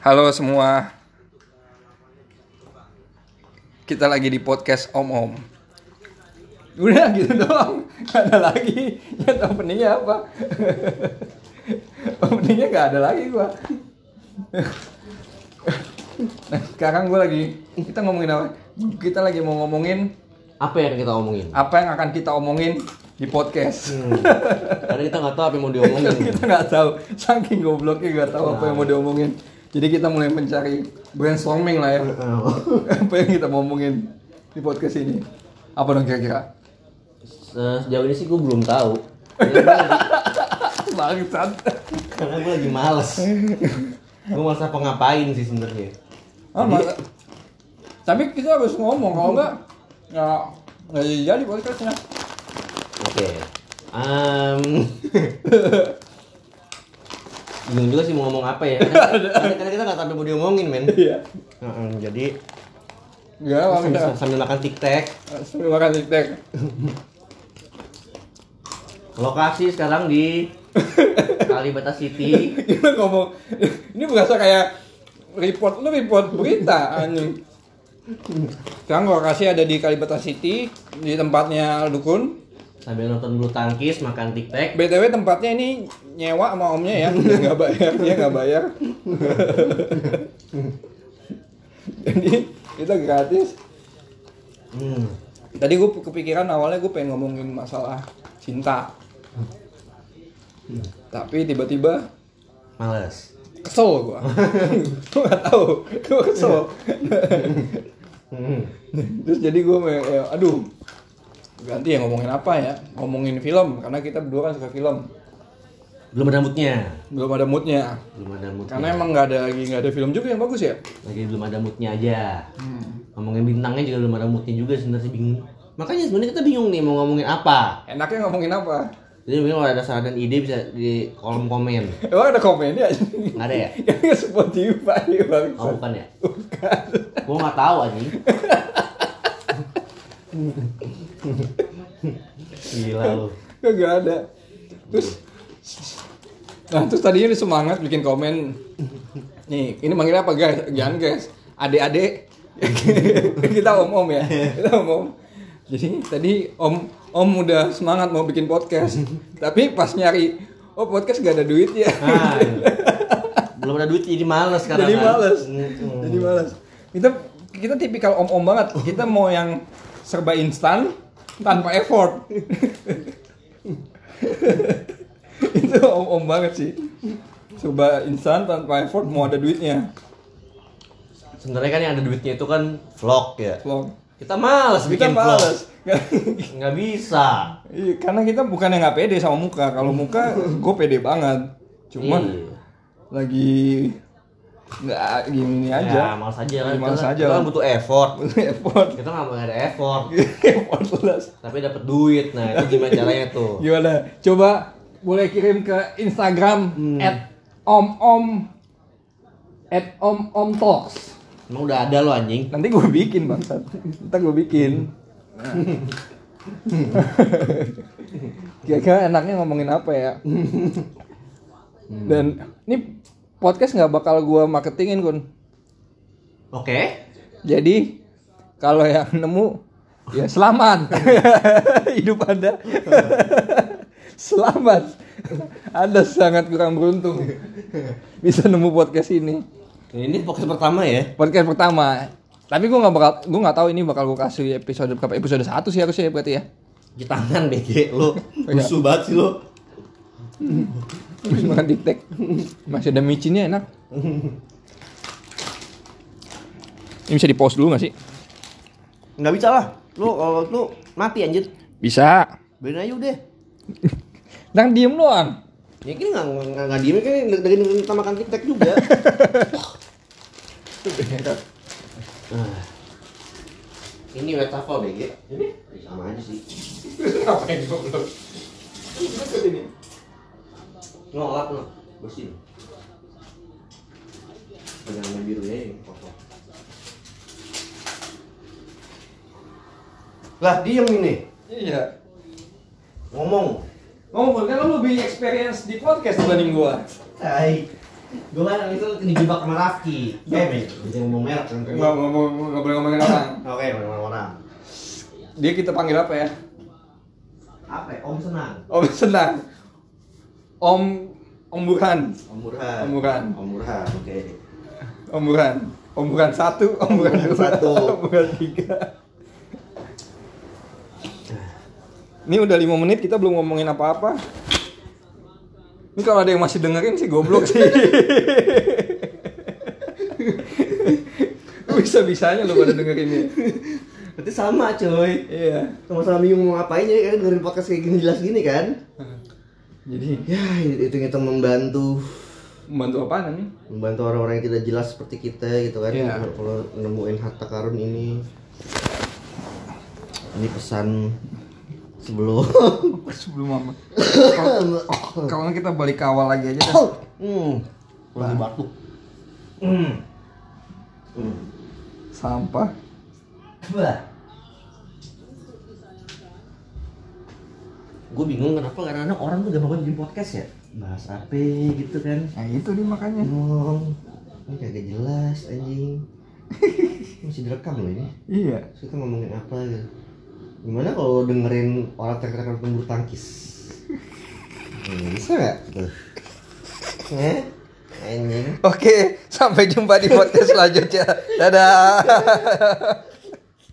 Halo semua. Kita lagi di podcast Om Om. Udah gitu doang. Gak ada lagi. Ya openingnya apa? openingnya gak ada lagi gua. Nah, sekarang gue lagi kita ngomongin apa? Kita lagi mau ngomongin Apa yang kita omongin? apa yang akan kita omongin di podcast. Hmm. Karena kita nggak tahu apa yang mau diomongin. kita nggak tahu, saking gobloknya nggak tahu apa yang mau diomongin. Jadi kita mulai mencari brainstorming lah ya. apa yang kita mau omongin di podcast ini? Apa dong kira-kira? Se- Sejauh ini sih gue belum tahu. Bangsat. Karena gue lagi males. gue males apa ngapain sih sebenarnya. Ah, masa- Tapi kita harus ngomong kalau nggak nggak nggak jadi jadi podcastnya. Oke. Em, Bingung juga sih mau ngomong apa ya. Karena, karena kita nggak tahu mau diomongin men. Iya. Heeh, jadi Nggak, sambil, nggak. sambil makan tiktek. Terima kasih Tek. Lokasi sekarang di Kalibata City. Kita ngomong ini berasa kayak report lu report berita anjing. Sekarang lokasi ada di Kalibata City di tempatnya dukun. Sambil nonton bulu tangkis, makan tiktek. BTW tempatnya ini nyewa sama omnya ya, dia nggak bayar, dia nggak bayar. Jadi kita gratis. Hmm. Tadi gue kepikiran awalnya gue pengen ngomongin masalah cinta. Tapi tiba-tiba Males. kesel gue. gue nggak tahu, gue kesel. Hmm. Terus jadi gue, aduh, ganti ya ngomongin apa ya? Ngomongin film, karena kita berdua kan suka film. Belum ada moodnya. Belum ada moodnya. Belum ada moodnya. Karena emang nggak ada lagi nggak ada film juga yang bagus ya. lagi belum ada moodnya aja. Ngomongin bintangnya juga belum ada moodnya juga sebenarnya bingung. Makanya sebenarnya kita bingung nih mau ngomongin apa. Enaknya ngomongin apa? Jadi mungkin kalau ada saran dan ide bisa di kolom komen. Emang ada komennya? Nggak ada ya? Yang Spotify bang. Oh bukan ya? Gua nggak tahu anjing. Gila lu. Gak ada. Terus, nah terus tadinya dia semangat bikin komen. Nih, ini manggilnya apa guys? Jangan guys. Adik-adik. kita om-om ya. Kita om-om. Jadi tadi om om udah semangat mau bikin podcast. Tapi pas nyari, oh podcast gak ada duit ya. Nah, belum ada duit jadi males sekarang. Jadi kan? males. Jadi males. Kita kita tipikal om-om banget. Kita mau yang serba instan tanpa effort. itu om-om banget sih. Serba instan tanpa effort mau ada duitnya. Sebenarnya kan yang ada duitnya itu kan vlog ya. Vlog. Kita males Kita bikin vlog. males. Nggak bisa. Iya, karena kita bukan yang nggak pede sama muka. Kalau muka gue pede banget. Cuman Iya. lagi nggak gini Ya, aja. males aja kan. Males kita, aja kita kan butuh effort. effort. Kita nggak mau ada effort, Effortless. tapi dapat duit. Nah, itu gimana caranya tuh? Gimana? Coba boleh kirim ke Instagram at om om at om om talks. Emang udah ada lo anjing. Nanti gue bikin bangsat. Ntar gue bikin. Nah. Kira-kira enaknya ngomongin apa ya? Dan ini podcast nggak bakal gue marketingin kun. Oke. Jadi kalau yang nemu ya selamat hidup anda selamat anda sangat kurang beruntung bisa nemu podcast ini Ini podcast pertama ya. podcast pertama tapi gue nggak bakal gue nggak tahu ini bakal gue kasih episode berapa episode satu sih harusnya ya berarti ya Di tangan BG lo. Iya. Musuh banget sih lo. Habis makan diktek masih ada micinnya enak ini bisa di pause dulu nggak sih Nggak bisa lah. Lo kalau lu mati anjir. bisa Biarin aja udah. Nang diem doang Ya ini nggak nggak nggak diem kan dari kita makan tiktok juga. Nah. Ini wastafel BG. Ini sama aja sih. ngapain goblok ini No, lap no. Bersihin. Pegang yang biru ya yang kotor. Lah diem ini. iya Ngomong. Ngomong kan lo lebih experience di podcast dibanding gua Hai. Gue kan itu dijebak sama Rafki. Eh, men, bisa ngomong merek kan? Nggak ngomong nggak boleh ngomongin orang. Oke, ngomong orang. Dia kita panggil apa ya? Apa? ya? Om senang. Om senang. Om Om Burhan. Om Burhan. Om Burhan. Om Burhan. Oke. Om Burhan. Om Burhan satu, Om Burhan satu. Om Burhan tiga. Ini udah lima menit kita belum ngomongin apa-apa. Ini kalau ada yang masih dengerin sih goblok sih. bisa bisanya lo pada dengerin ya. Berarti sama, coy. Iya. Sama-sama bingung mau ngapain ya kan dengerin podcast kayak gini jelas gini kan? Jadi Ya, itu kita membantu membantu apa nih? membantu orang-orang yang tidak jelas seperti kita gitu kan Iya. kalau nemuin harta karun ini ini pesan sebelum Sebelum mama. Kalau kita balik ke awal lagi aja dah. hmm lagi batuk hmm hmm Sampah. Bah. gue bingung kenapa kadang-kadang orang tuh gampang bikin podcast ya bahas apa gitu kan Nah itu dia makanya. ngomong ini kagak jelas anjing masih direkam loh ini Iya. Kita ngomongin apa gitu gimana kalau dengerin orang teriak-teriakan pembulu tangkis? Hmm, bisa nggak? Eh? Anjing. Oke, sampai jumpa di podcast selanjutnya. Dadah.